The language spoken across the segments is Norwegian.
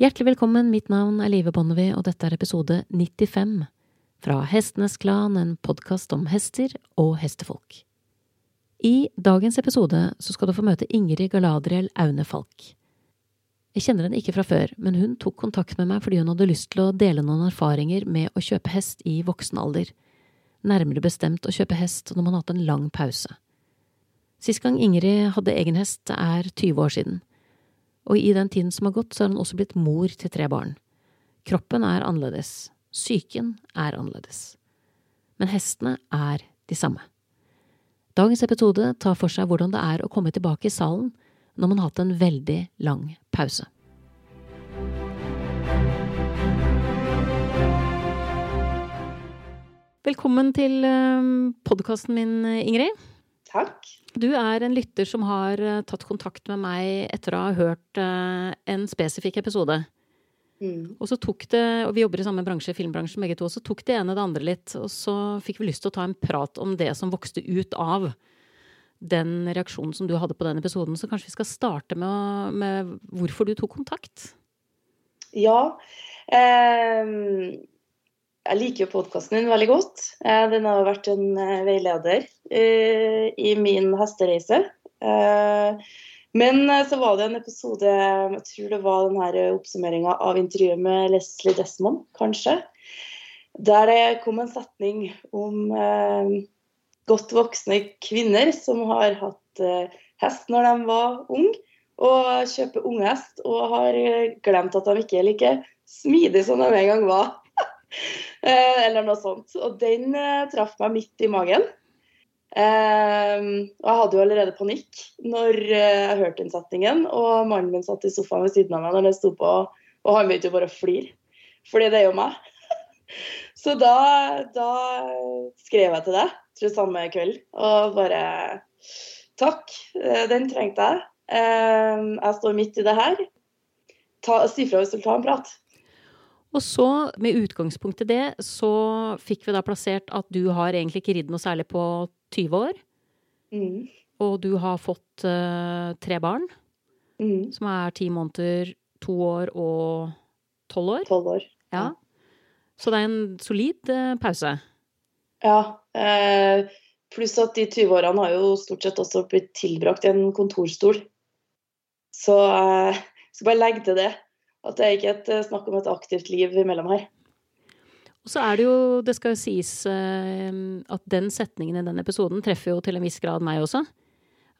Hjertelig velkommen, mitt navn er Live Bonnevie, og dette er episode 95 fra Hestenes Klan, en podkast om hester og hestefolk. I dagens episode så skal du få møte Ingrid Galadriel Aune Falk. Jeg kjenner henne ikke fra før, men hun tok kontakt med meg fordi hun hadde lyst til å dele noen erfaringer med å kjøpe hest i voksen alder, nærmere bestemt å kjøpe hest når man har hatt en lang pause. Sist gang Ingrid hadde egen hest, er 20 år siden og i den tiden som har gått, så har hun også blitt mor til tre barn. Kroppen er annerledes, psyken er annerledes. Men hestene er de samme. Dagens episode tar for seg hvordan det er å komme tilbake i salen når man har hatt en veldig lang pause. Velkommen til eh, podkasten min, Ingrid. Takk. Du er en lytter som har eh, tatt kontakt med meg etter å ha hørt eh, en spesifikk episode. Mm. Og så tok det, og vi jobber i samme bransje, filmbransjen begge to, og så tok det ene det andre litt. Og så fikk vi lyst til å ta en prat om det som vokste ut av den reaksjonen som du hadde på den episoden. Så kanskje vi skal starte med, med hvorfor du tok kontakt? Ja. Eh, jeg liker jo podkasten din veldig godt. Eh, den har vært en eh, veileder eh, i min hestereise. Men så var det en episode, jeg tror det var den her oppsummeringa av intervjuet med Leslie Desmond, kanskje. Der det kom en setning om godt voksne kvinner som har hatt hest når de var unge, og kjøper unghest og har glemt at de ikke er like smidige som de en gang var. Eh, eller noe sånt. Og den eh, traff meg midt i magen. Eh, og jeg hadde jo allerede panikk når jeg hørte den setningen. Og mannen min satt i sofaen ved siden av meg når det sto på, og han begynte jo bare å flire. Fordi det er jo meg. Så da, da skrev jeg til deg, tror samme kveld, og bare Takk, den trengte jeg. Jeg står midt i det her. Ta, si fra hvis du vil ta en prat. Og så, med utgangspunkt i det, så fikk vi da plassert at du har egentlig ikke ridd noe særlig på 20 år. Mm. Og du har fått uh, tre barn, mm. som er ti måneder, to år og tolv år. 12 år. Ja. Så det er en solid uh, pause. Ja. Eh, pluss at de 20 årene har jo stort sett også blitt tilbrakt i en kontorstol. Så eh, skal bare legge til det. At det er ikke et eh, snakk om et aktivt liv imellom her. Og så er det jo, det skal jo sies eh, at den setningen i den episoden treffer jo til en viss grad meg også.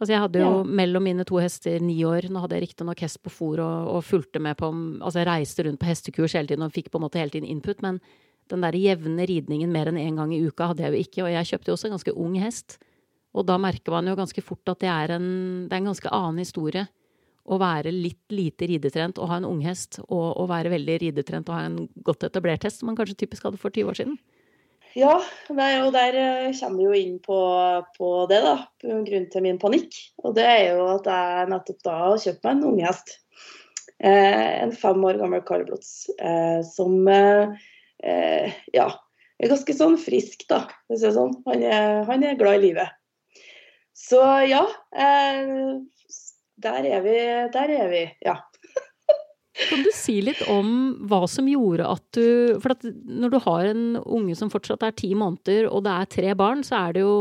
Altså jeg hadde jo ja. mellom mine to hester ni år. Nå hadde jeg riktignok hest på fòr og, og, fulgte med på Altså jeg reiste rundt på hestekurs hele tiden og fikk på en måte hele tiden input, men den der jevne ridningen mer enn én en gang i uka hadde jeg jo ikke. Og jeg kjøpte jo også en ganske ung hest. Og da merker man jo ganske fort at det er en, det er en ganske annen historie å være litt lite ridetrent og ha en unghest, og å være veldig ridetrent og ha en godt etablert hest, som man kanskje typisk hadde for 20 år siden? Ja, og der eh, kommer vi jo inn på, på det, da. Grunnen til min panikk. Og det er jo at jeg nettopp da har kjøpt meg en unghest. Eh, en fem år gammel karblods eh, som eh, eh, ja, er ganske sånn frisk, da. Sånn. Han, er, han, er, glad i livet. Så ja. Eh, der er vi. Der er vi, ja. Kan du si litt om hva som gjorde at du For at når du har en unge som fortsatt er ti måneder, og det er tre barn, så er det jo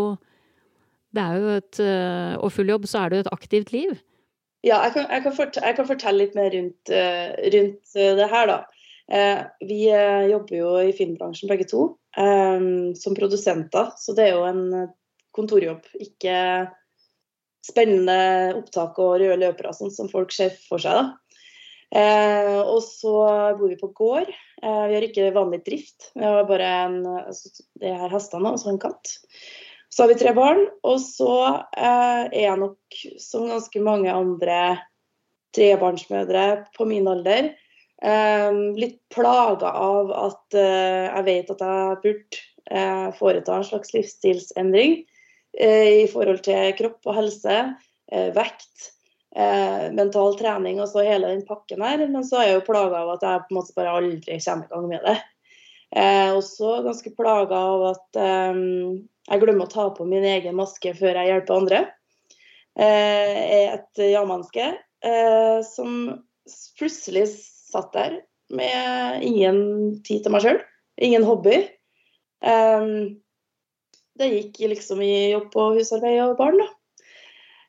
Det er jo et eh, Og full jobb, så er det jo et aktivt liv. Ja, jeg kan, jeg kan, fortelle, jeg kan fortelle, litt mer rundt, eh, rundt, eh, det her, da. Vi jobber jo i filmbransjen begge to, som produsenter. Så det er jo en kontorjobb, ikke spennende opptak og røde løpere sånn som folk ser for seg. da. Eh, og så bor vi på gård. Eh, vi har ikke vanlig drift. Vi har bare en, altså, det her hestene og så en katt. Så har vi tre barn. Og så eh, er jeg nok, som ganske mange andre trebarnsmødre på min alder, eh, litt plaga av at eh, jeg vet at jeg burde eh, foreta en slags livsstilsendring. Eh, i forhold til kropp og helse, eh, vekt, eh, mental trening og så hele den pakken her. Men så er jeg jo plaga av at jeg på en måte bare aldri kommer i gang med det. Jeg er også ganske plaga av at jeg glemmer å ta på min egen maske før jeg hjelper andre. Jeg er et ja-menneske som plutselig satt der med ingen tid til meg sjøl, ingen hobby. Det gikk liksom i jobb og husarbeid og barn, da.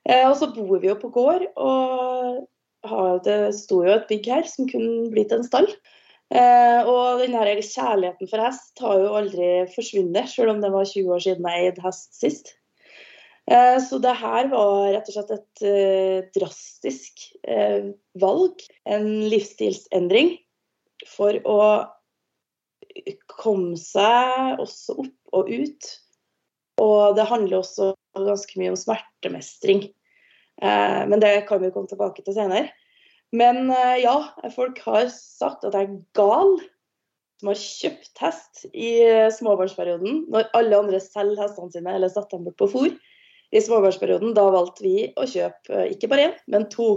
Uh, og så bor vi jo på gård, og det sto jo et bygg her som kunne blitt en stall. Uh, og den her kjærligheten for hest har jo aldri forsvunnet, selv om det var 20 år siden jeg eide hest sist. Eh, så det her var rett og slett et eh, drastisk eh, valg. En livsstilsendring for å komme seg også opp og ut. Og det handler også ganske mye om smertemestring. Men det kan vi komme tilbake til senere. Men ja, folk har sagt at jeg er gal som har kjøpt hest i småbarnsperioden, når alle andre selger hestene sine eller setter dem bort på fôr i småbarnsperioden, da valgte vi å kjøpe eh, ikke bare én, men to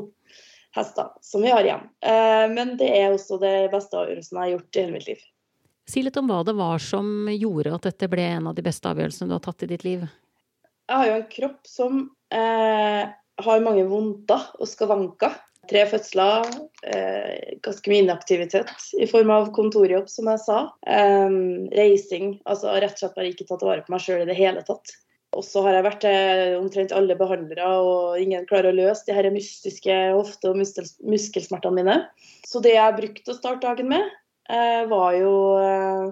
hester som vi har igjen. Eh, men det er også det beste avgjørelsen jeg har gjort i hele mitt liv. Si litt om hva det var som gjorde at dette ble en av de beste avgjørelsene du har tatt i ditt liv. Jeg har jo en kropp som eh, har mange vondter og skavanker. Tre fødsler, eh, ganske mye inaktivitet i form av kontorjobb, som jeg sa. Eh, reising. Altså rett og slett bare ikke tatt vare på meg sjøl i det hele tatt. Og så har jeg vært til omtrent alle behandlere, og ingen klarer å løse de her mystiske hofte- og muskelsmertene mine. Så det jeg brukte å starte dagen med, var jo eh,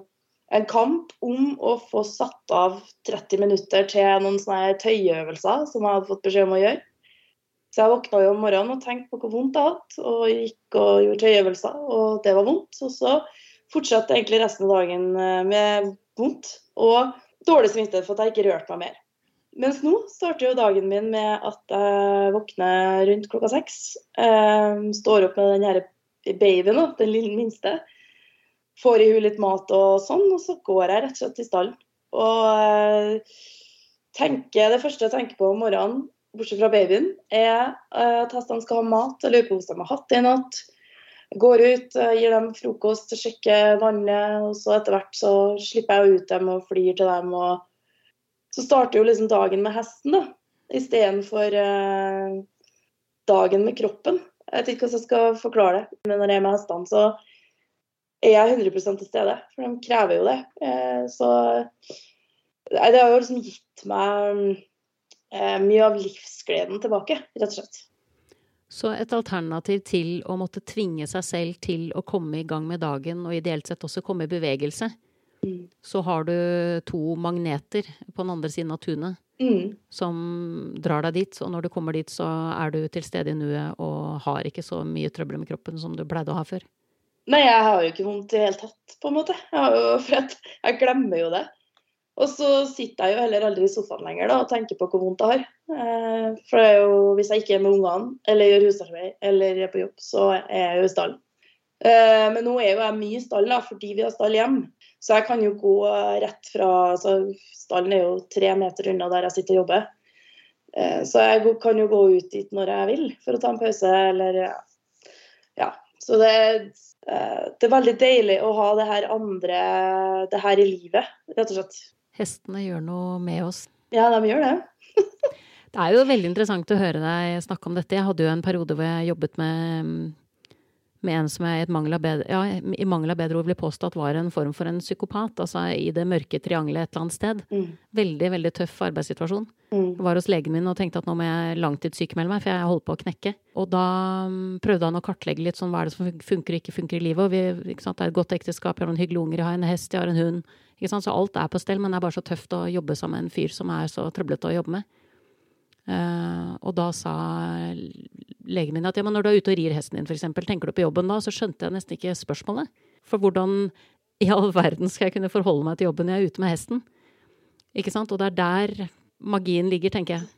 en kamp om å få satt av 30 minutter til noen sånne tøyeøvelser som jeg hadde fått beskjed om å gjøre. Så jeg våkna jo om morgenen og tenkte på hvor vondt jeg hadde, og gikk og gjorde tøyeøvelser, og det var vondt. Og så fortsatte egentlig resten av dagen eh, med vondt og dårlig samvittighet for at jeg ikke rørte meg mer. Mens nå starter jo dagen min med at jeg våkner rundt klokka seks. Eh, står opp med den her babyen, den minste. Får i henne litt mat og sånn, og så går jeg rett og slett til stallen. Og eh, tenker, det første jeg tenker på om morgenen, bortsett fra babyen, er eh, at hestene skal ha mat. Jeg lurer på om de har hatt det i natt. Jeg går ut, gir dem frokost, sjekker vannet, og så etter hvert så slipper jeg ut dem og flyr til dem. og så starter jo liksom dagen med hesten, da. Istedenfor eh, dagen med kroppen. Jeg vet ikke hvordan jeg skal forklare det. Men når jeg er med hestene, så er jeg 100% til stede. For de krever jo det. Eh, så det har jo liksom gitt meg eh, mye av livsgleden tilbake, rett og slett. Så et alternativ til å måtte tvinge seg selv til å komme i gang med dagen, og ideelt sett også komme i bevegelse, Mm. Så har du to magneter på den andre siden av tunet mm. som drar deg dit. Og når du kommer dit, så er du til stede i nuet og har ikke så mye trøbbel med kroppen som du pleide å ha før. Nei, jeg har jo ikke vondt i det hele tatt, på en måte. Jeg, jo, for jeg glemmer jo det. Og så sitter jeg jo heller aldri i sofaen lenger da, og tenker på hvor vondt jeg har. Eh, for jo, hvis jeg ikke er med ungene, eller gjør husarbeid, eller er på jobb, så er jeg jo i stallen. Eh, men nå er jo jeg mye i stallen fordi vi har stall hjemme. Så jeg kan jo gå rett fra altså Stallen er jo tre meter unna der jeg sitter og jobber. Eh, så jeg kan jo gå ut dit når jeg vil for å ta en pause, eller Ja. Så det, eh, det er veldig deilig å ha det her andre Det her i livet, rett og slett. Hestene gjør noe med oss. Ja, de gjør det. det er jo veldig interessant å høre deg snakke om dette. Jeg hadde jo en periode hvor jeg jobbet med med en som jeg ja, i mangel av bedre ord vil påstå at var en form for en psykopat. Altså i det mørke triangelet et eller annet sted. Mm. Veldig, veldig tøff arbeidssituasjon. Mm. Var hos legen min og tenkte at nå må jeg langtidssykemelde meg, for jeg holdt på å knekke. Og da mm, prøvde han å kartlegge litt sånn hva er det som funker og ikke funker i livet. Og vi, det er et godt ekteskap, jeg har noen hyggelige unger, jeg har en hest, jeg har en hund. Så alt er på stell, men det er bare så tøft å jobbe sammen med en fyr som er så trøblete å jobbe med. Uh, og da sa legen min at ja, men når du er ute og rir hesten din, f.eks., tenker du på jobben da? Så skjønte jeg nesten ikke spørsmålet. For hvordan i all verden skal jeg kunne forholde meg til jobben når jeg er ute med hesten? Ikke sant? Og det er der magien ligger, tenker jeg.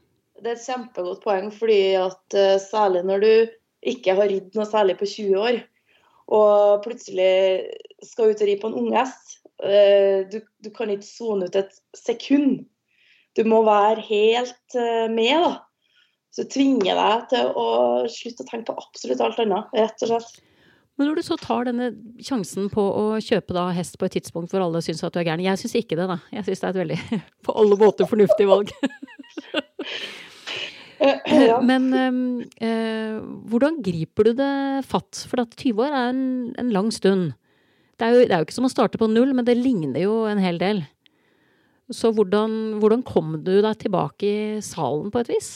Det er et kjempegodt poeng, fordi at uh, særlig når du ikke har ridd noe særlig på 20 år, og plutselig skal ut og ri på en unghest, uh, du, du kan ikke sone ut et sekund du må være helt eh, med, da. Så tvinger deg til å slutte å tenke på absolutt alt annet, rett og slett. Men når du så tar denne sjansen på å kjøpe da hest på et tidspunkt hvor alle syns at du er gæren Jeg syns ikke det, da. Jeg syns det er et veldig på alle måter fornuftig valg. Ja. Men eh, hvordan griper du det fatt? For at 20 år er en, en lang stund. Det er, jo, det er jo ikke som å starte på null, men det ligner jo en hel del. Så hvordan, hvordan kom du deg tilbake i salen på et vis?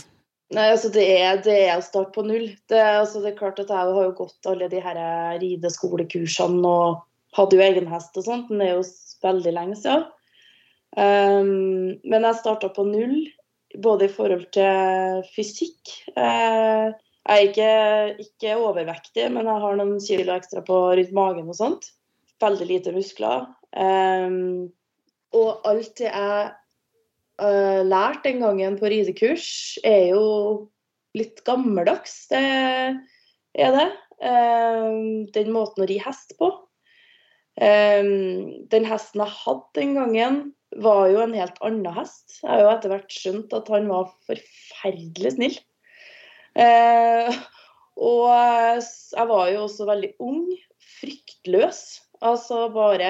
Nei, altså det er, det er å starte på null. Det, altså det er klart at Jeg har jo gått alle de her rideskolekursene og hadde jo egen hest og sånt. men Det er jo veldig lenge siden. Um, men jeg starta på null, både i forhold til fysikk. Uh, jeg er ikke, ikke overvektig, men jeg har noen kilo ekstra på rundt magen og sånt. Veldig lite muskler. Um, og alt det jeg uh, lært den gangen på ridekurs, er jo litt gammeldags. Det er det. Uh, den måten å ri hest på. Um, den hesten jeg hadde den gangen, var jo en helt annen hest. Jeg har jo etter hvert skjønt at han var forferdelig snill. Uh, og jeg var jo også veldig ung, fryktløs. Altså bare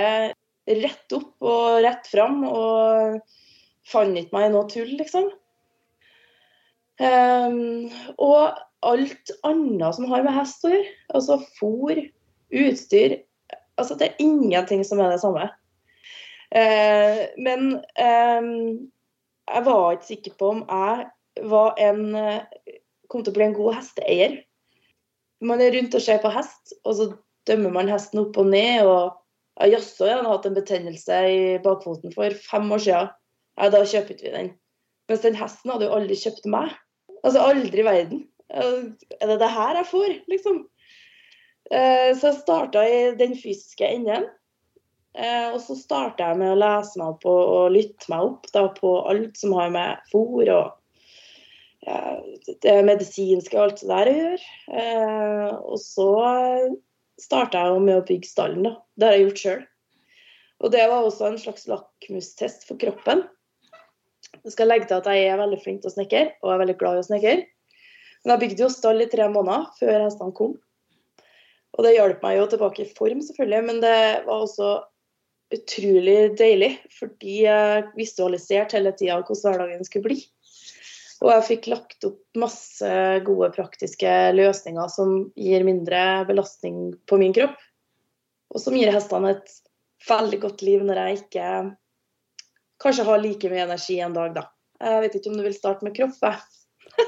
rett opp og rett fram. Og fant ikke meg i noe tull, liksom. Um, og alt annet som har med hest å gjøre, altså fôr, utstyr altså Det er ingenting som er det samme. Uh, men um, jeg var ikke sikker på om jeg var en kom til å bli en god hesteeier. Man er rundt og ser på hest, og så dømmer man hesten opp og ned. og ja, Jaså, jeg har hatt en betennelse i bakfoten for fem år siden. Ja, da kjøper vi den. Mens den hesten hadde jo aldri kjøpt meg. Altså aldri i verden. Er det det her jeg får, liksom? Eh, Så jeg starta i den fysiske enden. Eh, Og så starta jeg med å lese meg opp og, og lytte meg opp da, på alt som har med fôr og ja, det medisinske og alt det der å gjøre. Eh, Og så starta jeg med å bygge stallen. da. Det har jeg gjort sjøl. Og det var også en slags lakmustest for kroppen. Jeg skal legge til at jeg er veldig flink til å snekre, og er veldig glad i å snekre. Men jeg bygde jo stall i tre måneder før hestene kom. Og det hjalp meg jo tilbake i form, selvfølgelig, men det var også utrolig deilig. Fordi jeg visualiserte hele tida hvordan hverdagen skulle bli. Og jeg fikk lagt opp masse gode praktiske løsninger som gir mindre belastning på min kropp. Og som gir hestene et veldig godt liv når jeg ikke kanskje ha like mye energi en dag, da. Jeg vet ikke om du vil starte med kropp? jeg.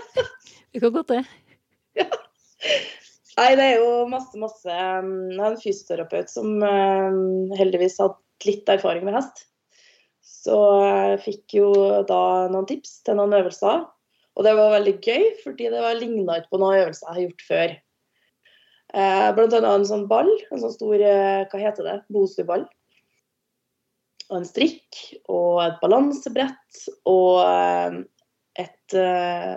Vi kan godt det. Nei, det er jo masse, masse um, Jeg er en fysioterapeut som um, heldigvis har hatt litt erfaring med hest. Så jeg fikk jo da noen tips til noen øvelser. Og det var veldig gøy, fordi det var ligna ikke på noen øvelser jeg har gjort før. Eh, blant annet en sånn ball, en sånn stor eh, hva heter det, Bosuball. Og en strikk og et balansebrett og eh, et uh,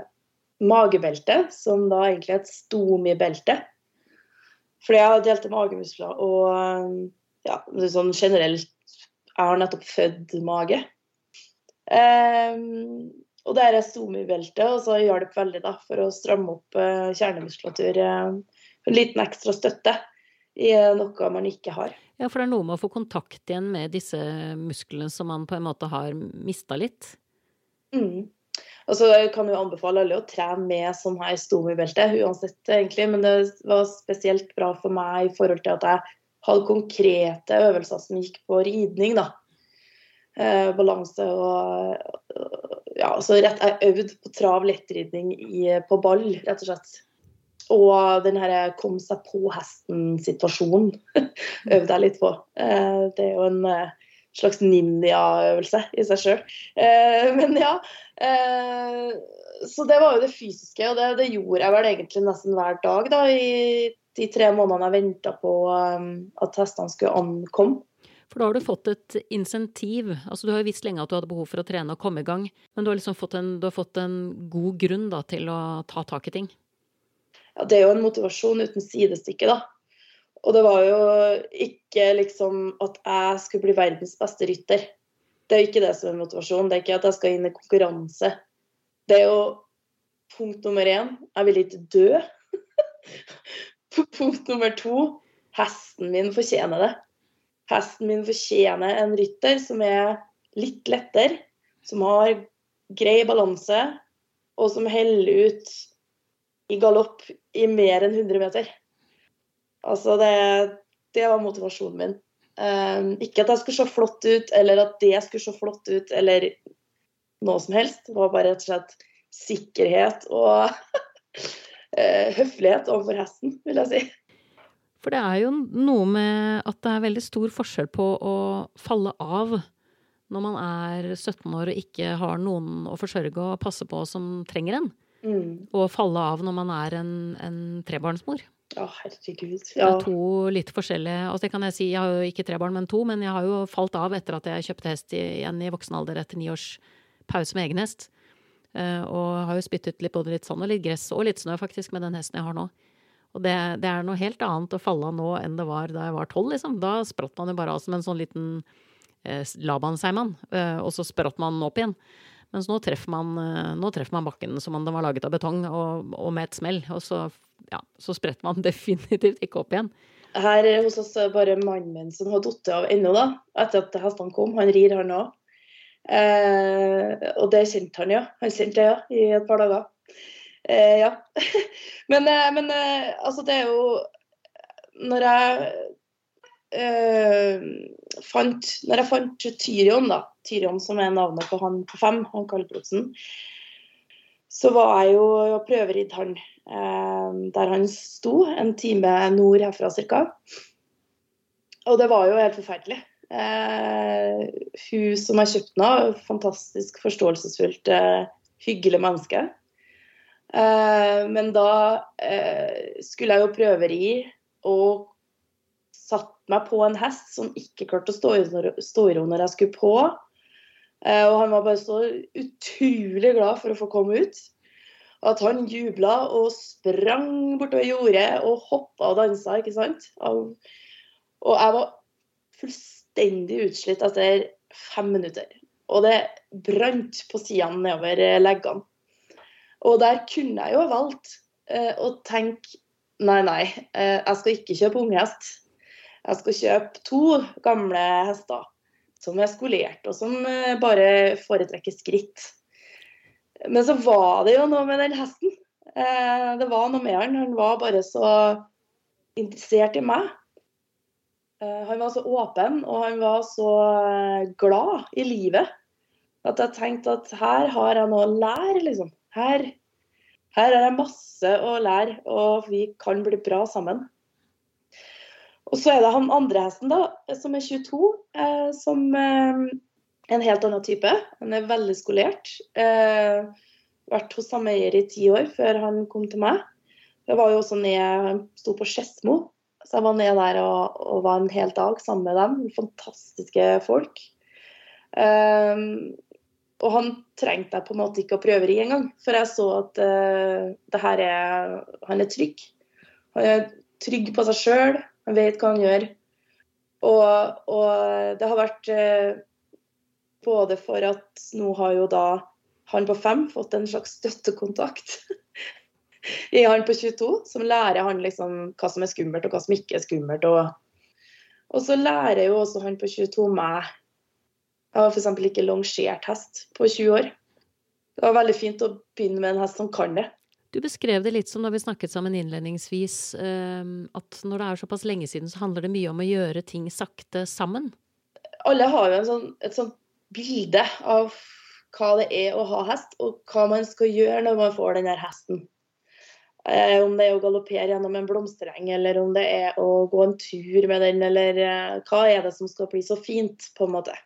magebelte, som da egentlig er et stomibelte. Fordi jeg har delte magemuskler og eh, ja, sånn generelt Jeg har nettopp født mage. Um, og det er stomibeltet, og så hjalp veldig da, for å stramme opp uh, kjernemuskulatur. Uh, en liten ekstra støtte i noe man ikke har. Ja, for det er noe med å få kontakt igjen med disse musklene som man på en måte har mista litt. Mm. Og så kan jeg jo anbefale alle å trene med sånn her stomibelte, uansett egentlig. Men det var spesielt bra for meg i forhold til at jeg hadde konkrete øvelser som gikk på ridning, da. Eh, balanse og Ja, altså rett Jeg øvde på trav lettridning på ball, rett og slett. Og den her kom seg på hesten-situasjonen øvde jeg litt på. Eh, det er jo en eh, slags ninja-øvelse i seg sjøl. Eh, men ja. Så det var jo det fysiske, og det, det gjorde jeg vel egentlig nesten hver dag da, i de tre månedene jeg venta på at hestene skulle ankomme. For da har du fått et insentiv. Altså du har jo visst lenge at du hadde behov for å trene og komme i gang, men du har liksom fått en, har fått en god grunn da, til å ta tak i ting. Ja, det er jo en motivasjon uten sidestykke, da. Og det var jo ikke liksom at jeg skulle bli verdens beste rytter. Det er jo ikke det som er motivasjonen. Det er ikke at jeg skal inn i konkurranse. Det er jo punkt nummer én. Jeg vil ikke dø. punkt nummer to. Hesten min fortjener det. Hesten min fortjener en rytter som er litt lettere, som har grei balanse, og som heller ut i galopp i mer enn 100 meter. Altså, det, det var motivasjonen min. Um, ikke at jeg skulle se flott ut, eller at det skulle se flott ut, eller noe som helst. Det var bare rett og slett sikkerhet og eh, høflighet overfor hesten, vil jeg si. For det er jo noe med at det er veldig stor forskjell på å falle av når man er 17 år og ikke har noen å forsørge og passe på som trenger en, mm. og falle av når man er en, en trebarnsmor. Å, herregud. Ja. Det er to litt forskjellige Altså det kan jeg si, jeg har jo ikke tre barn, men to, men jeg har jo falt av etter at jeg kjøpte hest igjen i voksen alder etter ni års pause med egen hest. Uh, og har jo spyttet litt, både litt sand og litt gress, og litt snø faktisk, med den hesten jeg har nå. Og det, det, er noe helt annet å falle av nå enn det var da jeg var tolv, liksom. Da spratt man jo bare av som en sånn liten eh, laban-seigmann, eh, og så spratt man opp igjen. Mens nå treffer man, eh, nå treffer man bakken som om den var laget av betong, og, og med et smell. Og så, ja, så spretter man definitivt ikke opp igjen. Her hos oss er bare mannen min som har falt av ennå, da. Etter at hestene kom. Han rir, han òg. Eh, og det kjente han, ja. Han kjente det, ja, i et par dager. Eh, ja. men, eh, men eh, altså, det er jo Når jeg eh, fant Når jeg fant Tyrion, da, Tyrion som er navnet på han på fem, han Kalbrotsen, så var jeg jo og prøveridd han uh, der han sto, en time nord herfra ca. Og det var jo helt forferdelig. Uh, hun som har kjøpt den av, fantastisk forståelsesfullt, hyggelig menneske. Men da skulle jeg jo prøveri og satt meg på en hest som ikke klarte å stå i ro når jeg skulle på. Eh, og han var bare så utrolig glad for å få komme ut. At han jubla og sprang bortover jordet og hoppa og dansa, ikke sant. Og jeg var fullstendig utslitt etter fem minutter. Og det brant på sidene nedover leggene. Og der kunne jeg jo ha valgt eh, å tenke nei, nei, eh, jeg skal ikke kjøpe unghest. Jeg skal kjøpe to gamle hester som er skolert, og som eh, bare foretrekker skritt. Men så var det jo noe med den hesten. Eh, det var noe med han. Han var bare så interessert i meg. Eh, han var så åpen, og han var så glad i livet. At jeg tenkte at her har jeg noe å lære, liksom her, her er det masse å lære, og vi kan bli bra sammen. Og så er det han andre hesten, da, som er 22, eh, som eh, en helt annen type. Han er veldig skolert. Eh, vært hos samme eier i ti år før han kom til meg. Jeg var jo også nede, Han sto på Skedsmo, så jeg var nede der og, og, var en hel dag sammen med dem. Fantastiske folk. Eh, og han trengte jeg på en måte ikke å prøve i engang, for jeg så at uh, det her er Han er trygg. Han er trygg på seg sjøl, han vet hva han gjør. Og, og det har vært eh, både for at nå har jo da han på fem fått en slags støttekontakt i han på 22, som lærer han liksom hva som er skummelt og hva som ikke er skummelt. Og, og så lærer jo også han på 22 meg jeg har f.eks. ikke longert hest på 20 år. Det var veldig fint å begynne med en hest som kan det. Du beskrev det litt som da vi snakket sammen innledningsvis, eh, at når det er såpass lenge siden, så handler det mye om å gjøre ting sakte sammen. Alle har jo sånn, et sånt bilde av hva det er å ha hest, og hva man skal gjøre når man får den der hesten. Eh, om det er å galoppere gjennom en blomstereng, eller om det er å gå en tur med den, eller eh, hva er det som skal bli så fint, på en måte.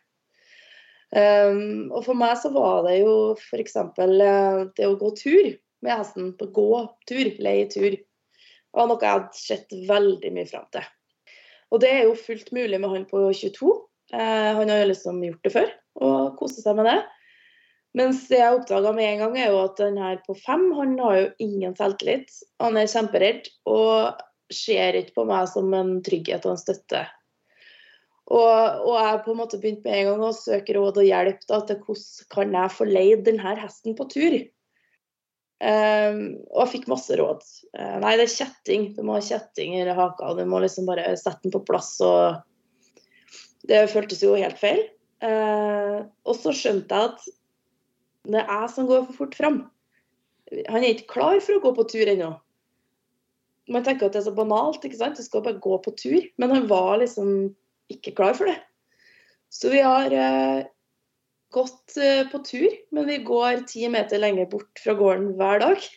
Um, og for meg så var det jo f.eks. Eh, det å gå tur med hesten. På gåtur, leietur. Det var noe jeg hadde sett veldig mye fram til. Og det er jo fullt mulig med han på 22. Uh, eh, han har jo liksom gjort det før og koser seg med det. Mens det jeg oppdaga med en gang, er jo at den her på fem han har jo ingen selvtillit. Han er kjemperedd og ser ikke på meg som en trygghet og en støtte og, og jeg på en måte begynte med en gang å søke råd og hjelp da, til hvordan kan jeg få leid denne hesten på tur. Um, og jeg fikk masse råd. Uh, nei, det er kjetting. Du må ha kjetting i haka. Du må liksom bare sette den på plass. og Det føltes jo helt feil. Uh, og så skjønte jeg at det er jeg som går for fort fram. Han er ikke klar for å gå på tur ennå. Man tenker at det er så banalt, ikke sant? Du skal bare gå på tur. Men han var liksom ikke klar for det. Så vi har eh, gått eh, på tur, men vi går ti meter lenger bort fra gården hver dag.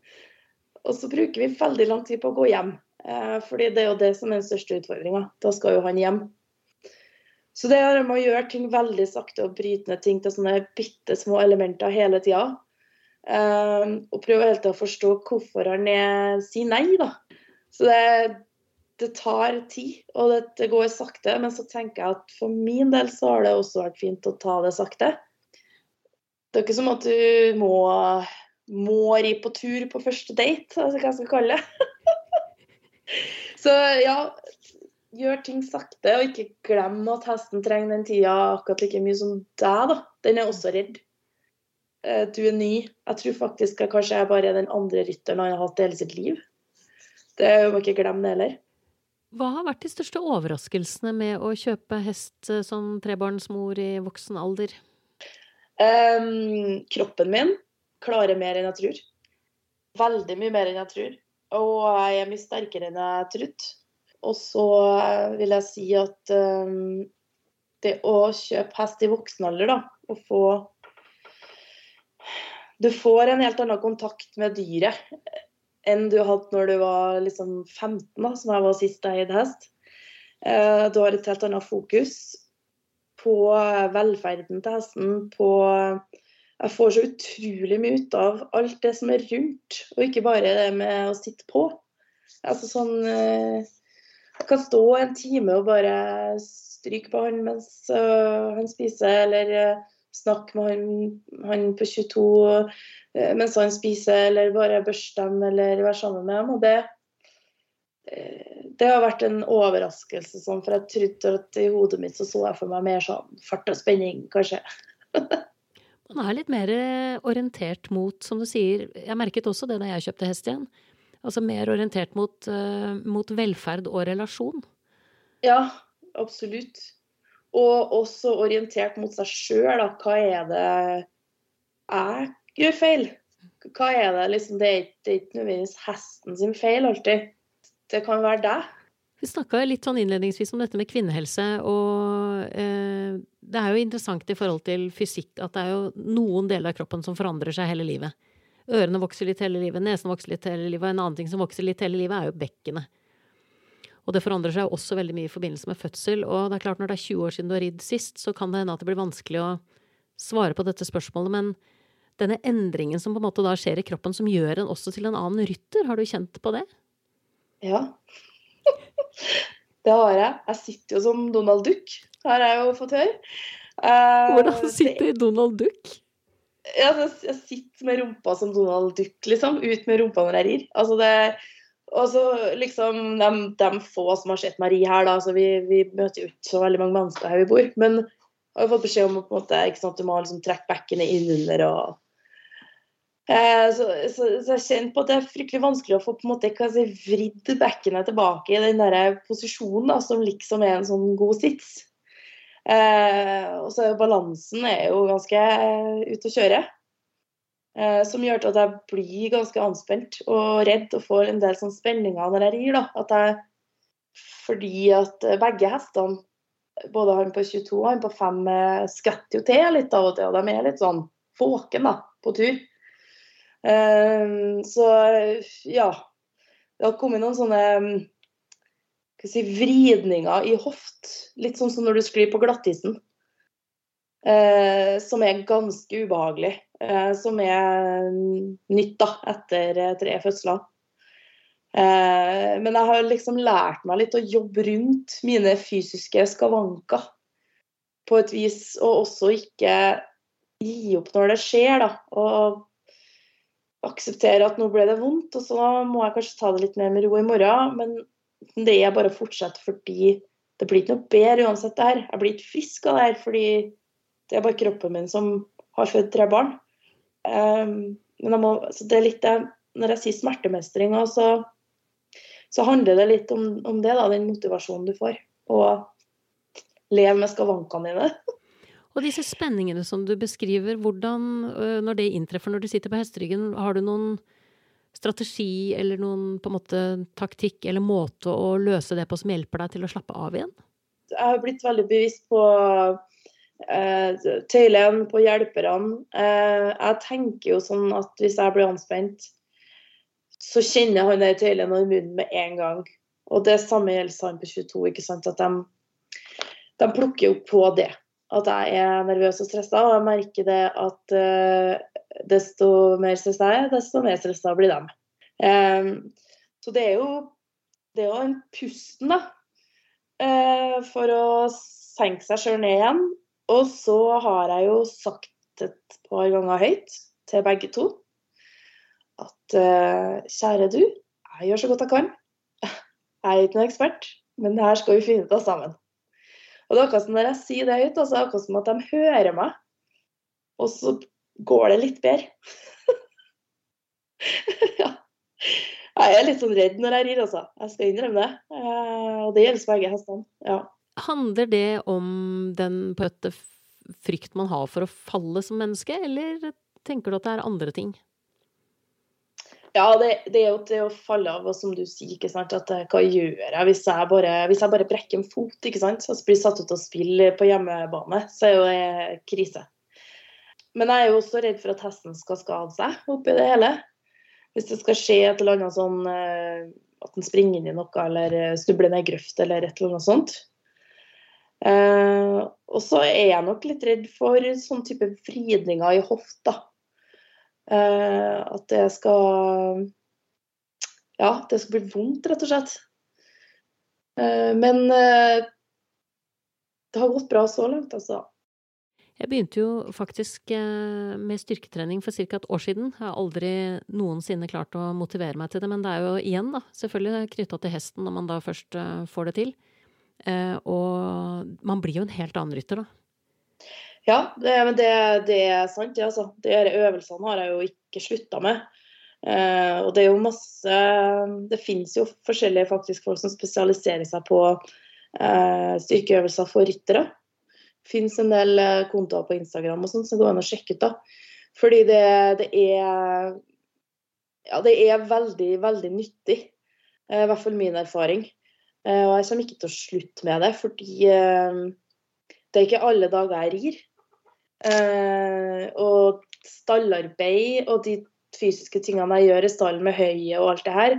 og så bruker vi veldig lang tid på å gå hjem. Eh, fordi det er jo det som er den største utfordringa. Da skal jo han hjem. Så det er med å gjøre ting veldig sakte og bryte ned ting til sånne bitte små elementer hele tida. Um, og prøve helt å forstå hvorfor han er, sier nei, da. Så det, det tar tid, og det, går sakte. Men så tenker jeg at for min del så har det også vært fint å ta det sakte. Det er ikke som at du må, må ri på tur på første date, altså hva jeg skal kalle det. så ja, gjør ting sakte, og ikke glem at hesten trenger den tida akkurat like mye som deg. da. Den er også redd. Eh, du er ny. Jeg tror faktisk jeg kanskje jeg bare er den andre rytteren han har hatt hele sitt liv. Det må ikke glemme det heller. Hva har vært de største overraskelsene med å kjøpe hest eh, som trebarnsmor i voksen alder? Um, kroppen min klarer mer enn jeg tror. Veldig mye mer enn jeg tror. Og jeg er mye sterkere enn jeg trodde. Og så vil jeg si at um, det å kjøpe hest i voksen alder, da, og få Du får en helt annen kontakt med dyret enn du hadde når du var liksom 15, da, som jeg var sist jeg eide hest. Uh, du har et helt annet fokus på velferden til hesten, på Jeg får så utrolig mye ut av alt det som er rundt, og ikke bare det med å sitte på. Altså sånn uh, jeg kan stå en time og bare stryke på han mens uh, han spiser, eller snakke med han, han, på 22 uh, øh, mens han spiser, eller bare børste dem, eller være sammen med dem. Og det, det har vært en overraskelse, sånn, for jeg trodde at i hodet mitt så så jeg for meg mer sånn fart og spenning, kanskje. Man er litt mer orientert mot, som du sier Jeg merket også det da jeg kjøpte hest igjen Altså mer orientert mot, mot velferd og relasjon? Ja, absolutt. Og også orientert mot seg sjøl. Hva er det jeg gjør feil? Hva er det liksom Det er ikke, ikke nødvendigvis hesten sin feil alltid. Det kan være deg. Vi snakka litt sånn innledningsvis om dette med kvinnehelse, og eh, det er jo interessant i forhold til fysikk at det er jo noen deler av kroppen som forandrer seg hele livet. Ørene vokser litt hele livet, nesen vokser litt hele livet, og en annen ting som vokser litt hele livet, er jo bekkenet. Og det forandrer seg også veldig mye i forbindelse med fødsel. Og det er klart, når det er 20 år siden du har ridd sist, så kan det hende at det blir vanskelig å svare på dette spørsmålet. Men denne endringen som på en måte da skjer i kroppen, som gjør en også til en annen rytter, har du kjent på det? Ja. det har jeg. Jeg sitter jo som Donald Duck, har jeg jo fått høre. Uh, Hvordan sitter Donald Duck? Jeg, jeg sitter med rumpa som Donald Duck, liksom. Ut med rumpa når jeg rir. Altså det og så liksom de, de, få som har sett Marie her, da, så vi, vi, møter jo ikke så veldig mange mennesker her vi bor. Men jeg har fått beskjed om på en måte, ikke sant, du må liksom trekke bekkenet innunder og eh, så, så, så, jeg kjenner på at det er fryktelig vanskelig å få på en måte, hva si, vridd bekkenet tilbake i den der posisjonen da, som liksom er en sånn god sits. Eh, og så er jo balansen er jo ganske uh, ute å kjøre. Eh, som gjør at jeg blir ganske anspent og redd og får en del sånn spenninger når jeg rir. da, at jeg, Fordi at begge hestene, både han på 22 og han på 5, eh, skvetter jo til litt av og til. Og de er litt sånn våken da, på tur. Um, så ja. Det har kommet noen sånne si, vridninger i hoft. Litt sånn som når du sklir på glattisen. Uh, som er ganske ubehagelig. Eh, som er nytt da, etter eh, tre fødsler. Eh, men jeg har liksom lært meg litt å jobbe rundt mine fysiske skavanker på et vis. Og også ikke gi opp når det skjer, da. Og akseptere at nå ble det vondt, og så må jeg kanskje ta det litt mer med ro i morgen. Men det er bare å fortsette fordi det blir ikke noe bedre uansett det her. Jeg blir ikke frisk av det her fordi det er bare kroppen min som har født tre barn. Um, men må, det er litt Når jeg sier smertemestring, så, så handler det litt om, om, det, da, den motivasjonen du får. Og leve med skavankene dine. Og disse spenningene som du beskriver, hvordan, når det inntreffer når du sitter på hesteryggen, har du noen strategi eller noen på en måte taktikk eller måte å løse det på som hjelper deg til å slappe av igjen? Jeg har blitt veldig bevisst på tøylen, på hjelperne. Eh, jeg tenker jo sånn at hvis jeg blir anspent, så kjenner han den tøylen og munnen med en gang. Og det samme gjelder han på 22. ikke sant, At de, de plukker opp på det at jeg er nervøs og stressa, og jeg merker det at uh, desto mer stressa jeg er, desto mer stressa blir de. Um, så det er jo det er jo en pusten, da, uh, for å senke seg sjøl ned igjen. Og så har jeg jo sagt et par ganger høyt til begge to at uh, kjære du, jeg gjør så godt jeg kan. Jeg er ikke noen ekspert, men det her skal vi finne ut av sammen. Og det er akkurat som når jeg sier det høyt, altså, akkurat som at de hører meg. Og så går det litt bedre. ja. Jeg er litt sånn redd når jeg rir, altså. Jeg skal innrømme det. Eh, og det gjelder begge hestene. Ja. Handler det om den på et frykt man har for å falle som menneske, eller tenker du at det er andre ting? Ja, det, det, er jo til å falle av, og som du sier, ikke sant, at eh, hva gjør jeg hvis jeg bare, hvis jeg bare brekker en fot ikke sant, og blir satt ut og spiller på hjemmebane, så er jo det krise. Men jeg er jo også redd for at hesten skal skade seg oppi det hele. Hvis det skal skje et eller annet sånn eh, at den springer inn i noe eller snubler stubler ned i grøft eller et eller annet sånt. Uh, og så er jeg nok litt redd for sånn type vridninger i hofta. Eh, at det skal Ja, det skal bli vondt, rett og slett. Eh, men eh, det har gått bra så langt, altså. Jeg begynte jo faktisk med styrketrening for ca. et år siden. Jeg har aldri noensinne klart å motivere meg til det, men det er jo igjen da, selvfølgelig knytta til hesten når man da først får det til. Og man blir jo en helt annen rytter da. Ja, det, men det, det er sant. Det, altså. De øvelsene har jeg jo ikke slutta med. Uh, og det er jo masse Det finnes jo forskjellige faktisk folk som spesialiserer seg på uh, styrkeøvelser for ryttere. Det finnes en del kontoer på Instagram og sånn som går an å sjekke ut. da. Fordi det, det er Ja, det er veldig, veldig nyttig. I hvert fall min erfaring. Og jeg kommer ikke til å slutte med det, fordi det er ikke alle dager jeg rir. Eh, og stallarbeid og de fysiske tingene jeg gjør i stallen med høye og alt det her,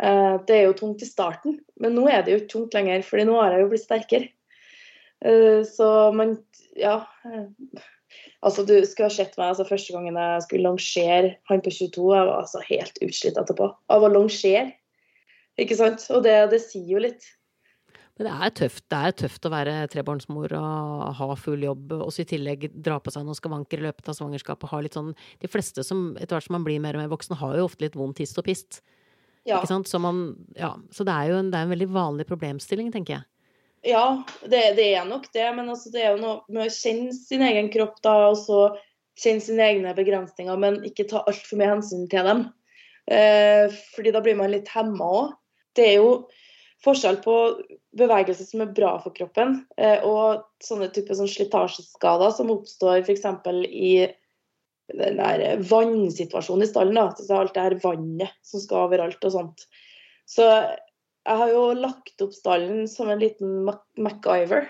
eh, det er jo tungt i starten. Men nå er det jo ikke tungt lenger, fordi nå har jeg jo blitt sterkere. Eh, så man Ja. Altså, du skulle ha sett meg altså, første gangen jeg skulle longere han på 22. Jeg var altså helt utslitt etterpå av å longere. Ikke sant? Og det, det sier jo litt. Men det er tøft. Det er tøft å være trebarnsmor og ha full jobb, og så i tillegg dra på seg noen skavanker i løpet av svangerskapet. Ha litt sånn De fleste som etter hvert som man blir mer og mer voksen, har jo ofte litt vondt hist og pist. Ja. Ikke sant? Så, man, ja, så det er jo en, det er en veldig vanlig problemstilling, tenker jeg. Ja, det, det er nok det. Men altså, det er jo noe med å kjenne sin egen kropp, da, og så kjenne sine egne begrensninger, men ikke ta altfor mye hensyn til dem. Eh, fordi da blir man litt hemma òg. Det er jo forskjell på bevegelse som er bra for kroppen, eh, og sånne typer sånn slitasjeskader som oppstår f.eks. i den der vannsituasjonen i stallen. Da. Så alt det her vannet som skal overalt og sånt. Så jeg har jo lagt opp stallen som en liten MacGyver.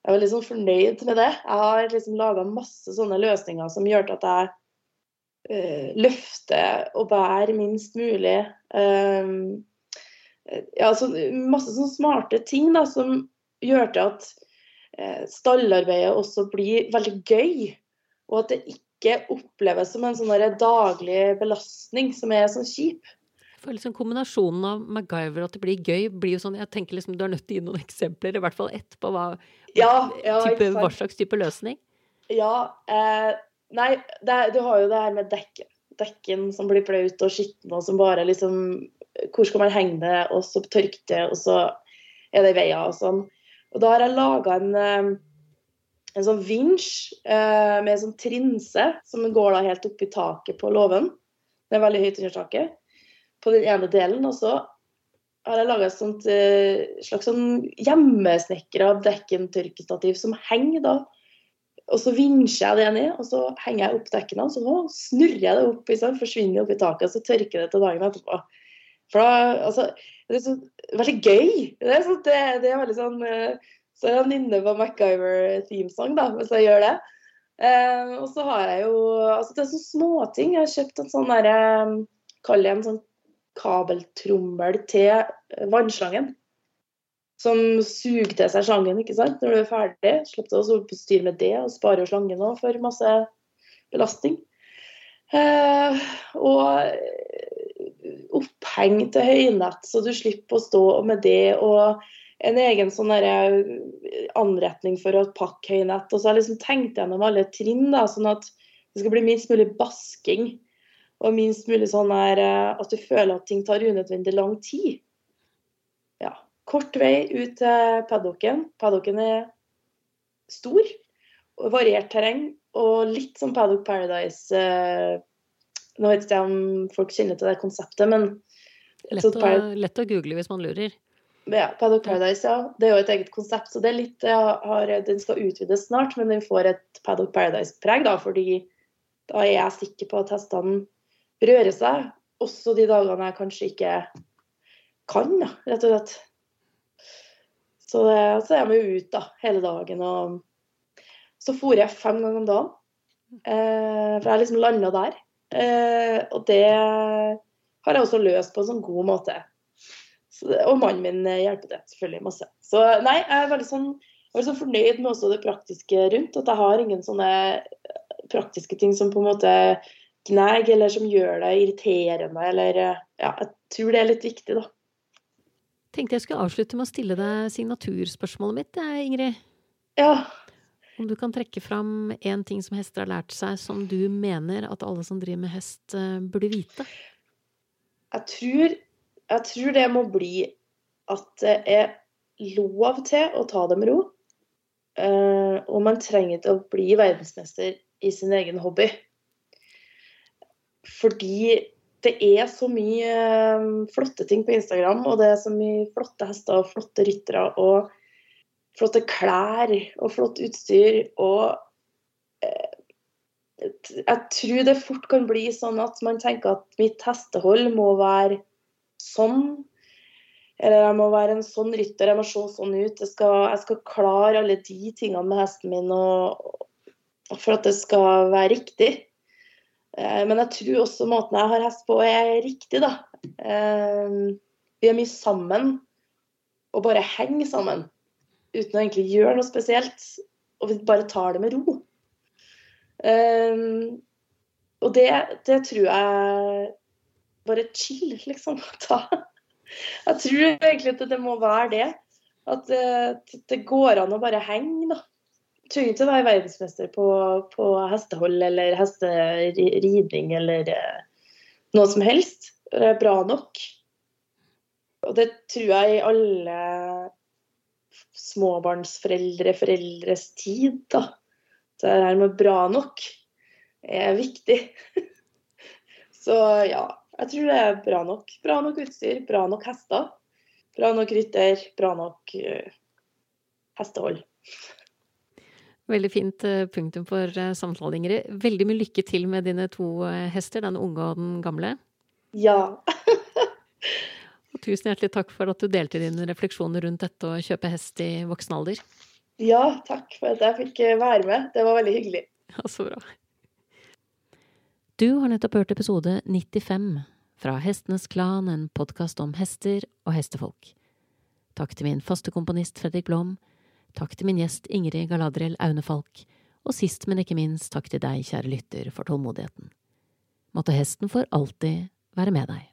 Jeg er veldig sånn fornøyd med det. Jeg har liksom laga masse sånne løsninger som gjør at jeg uh, løfter og bærer minst mulig. Um, ja, altså, masse sånne smarte ting da, som gjør til at eh, stallarbeidet også blir veldig gøy. Og at det ikke oppleves som en sånn daglig belastning som er sånn kjip. For liksom Kombinasjonen av MacGyver og at det blir gøy, blir jo sånn Jeg tenker liksom du er nødt til å gi noen eksempler, i hvert fall ett, på hva, ja, ja, type, hva slags type løsning. Ja. Eh, nei, det, du har jo det her med dekken. Dekken som blir blaut og skitten, og som bare liksom hvor skal man henge det, og så tørke det, og så er det i veien og sånn. Og da har jeg laga en, eh, en sånn vinsj eh, med en sånn trinse som går da helt opp i taket på låven. Det er veldig høyt under taket. På den ene delen. Og så har jeg laga et sånt eh, slags sånn hjemmesnekra dekkentørkestativ som henger da Og så vinsjer jeg det ned, og så henger jeg opp dekkene, og så snurrer jeg det opp, liksom, forsvinner opp i taket, og så tørker det til dagen etterpå. For da, altså, Det er så veldig gøy. Det er, så, det, det er veldig sånn uh, Så er han inne på MacGyver-themesang, da, hvis jeg gjør det. Eh, og så har jeg jo altså Det er så småting. Jeg har kjøpt en sånn derre um, Kall det en sånn kabeltrommel til vannslangen som suger til seg slangen ikke sant? når du er ferdig. Slipp å styre med det, og spare slangen òg for masse belastning. Eh, og oppheng til høynett, så du slipper å stå med det. Og en egen sånn anretning for å pakke høynett. Og så har jeg liksom tenkt gjennom alle trinn, da, sånn at det skal bli minst mulig basking. Og minst mulig sånn her, eh, at du føler at ting tar unødvendig lang tid Ja. kort vei ut til paddocken. Paddocken er stor og variert terreng og litt som Paddock Paradise. Nå vet ikke jeg om folk kjenner til det konseptet, men Lett å, lett å google hvis man lurer. Ja, Paddock Paradise, ja. Det er jo et eget konsept. Så det er litt, har, den skal utvides snart, men den får et Paddock Paradise-preg, da, fordi da er jeg sikker på at hestene rører seg. Også de dagene jeg kanskje ikke kan, da, rett og slett. Så, så er jeg med ut da, hele dagen. Og så fôrer jeg fem ganger om dagen. Eh, for jeg liksom landa der. Eh, og det har jeg også løst på en sånn god måte. Så, og mannen min hjelper det selvfølgelig masse. Så nei, jeg er veldig sånn, jeg er veldig sånn fornøyd med også det praktiske rundt. At jeg har ingen sånne praktiske ting som på en måte gnager, eller som gjør det irriterende, eller Ja, jeg tror det er litt viktig, da. Tenkte jeg skulle avslutte med å stille deg signaturspørsmålet mitt, Ingrid. Ja. Om du kan trekke fram én ting som hester har lært seg, som du mener at alle som driver med hest, eh, burde vite? Jeg tror, jeg tror det må bli at det er lov til å ta det med ro. Uh, og man trenger ikke å bli verdensmester i sin egen hobby. Fordi det er så mye eh, flotte ting på Instagram, og det er så mye flotte hester og flotte ryttere og flotte klær og flott utstyr. Og eh, jeg tror det fort kan bli sånn at man tenker at mitt hestehold må være sånn. Eller jeg må være en sånn rytter, jeg må se sånn ut. Jeg skal, jeg skal klare alle de tingene med hesten min og, for at det skal være riktig. Eh, men jeg tror også måten jeg har hest på, er riktig, da. Eh, vi er mye sammen og bare henger sammen uten å egentlig gjøre noe spesielt. Og vi bare tar det med ro. Um, og det, det tror jeg bare chill, liksom. Jeg tror egentlig at det må være det. At det, det går an å bare henge, da trenger ikke å være verdensmester på, på hestehold eller hesteridning eller eh, noe som helst. Det er bra nok. Og det tror jeg i alle småbarnsforeldre, foreldres tid, da. Så Det her med bra nok er viktig. Så ja, jeg tror det er bra nok. Bra nok utstyr, bra nok hester. Bra nok rytter, bra nok uh, hestehold. Veldig fint eh, punktum for eh, samtalen, Ingrid. Veldig mye lykke til med dine to hester, den unge og den gamle. Ja. tusen hjertelig takk for at du delte dine refleksjoner rundt dette å kjøpe hest i voksen alder. Ja, takk for at jeg fikk være med. Det var veldig hyggelig. Ja, så bra. Du har nettopp hørt episode 95 fra Hestenes Klan, en podkast om hester og hestefolk. Takk til min faste komponist Fredrik Blom Takk til min gjest Ingrid Galadriel Aunefalk, og sist, men ikke minst, takk til deg, kjære lytter, for tålmodigheten. Måtte hesten for alltid være med deg.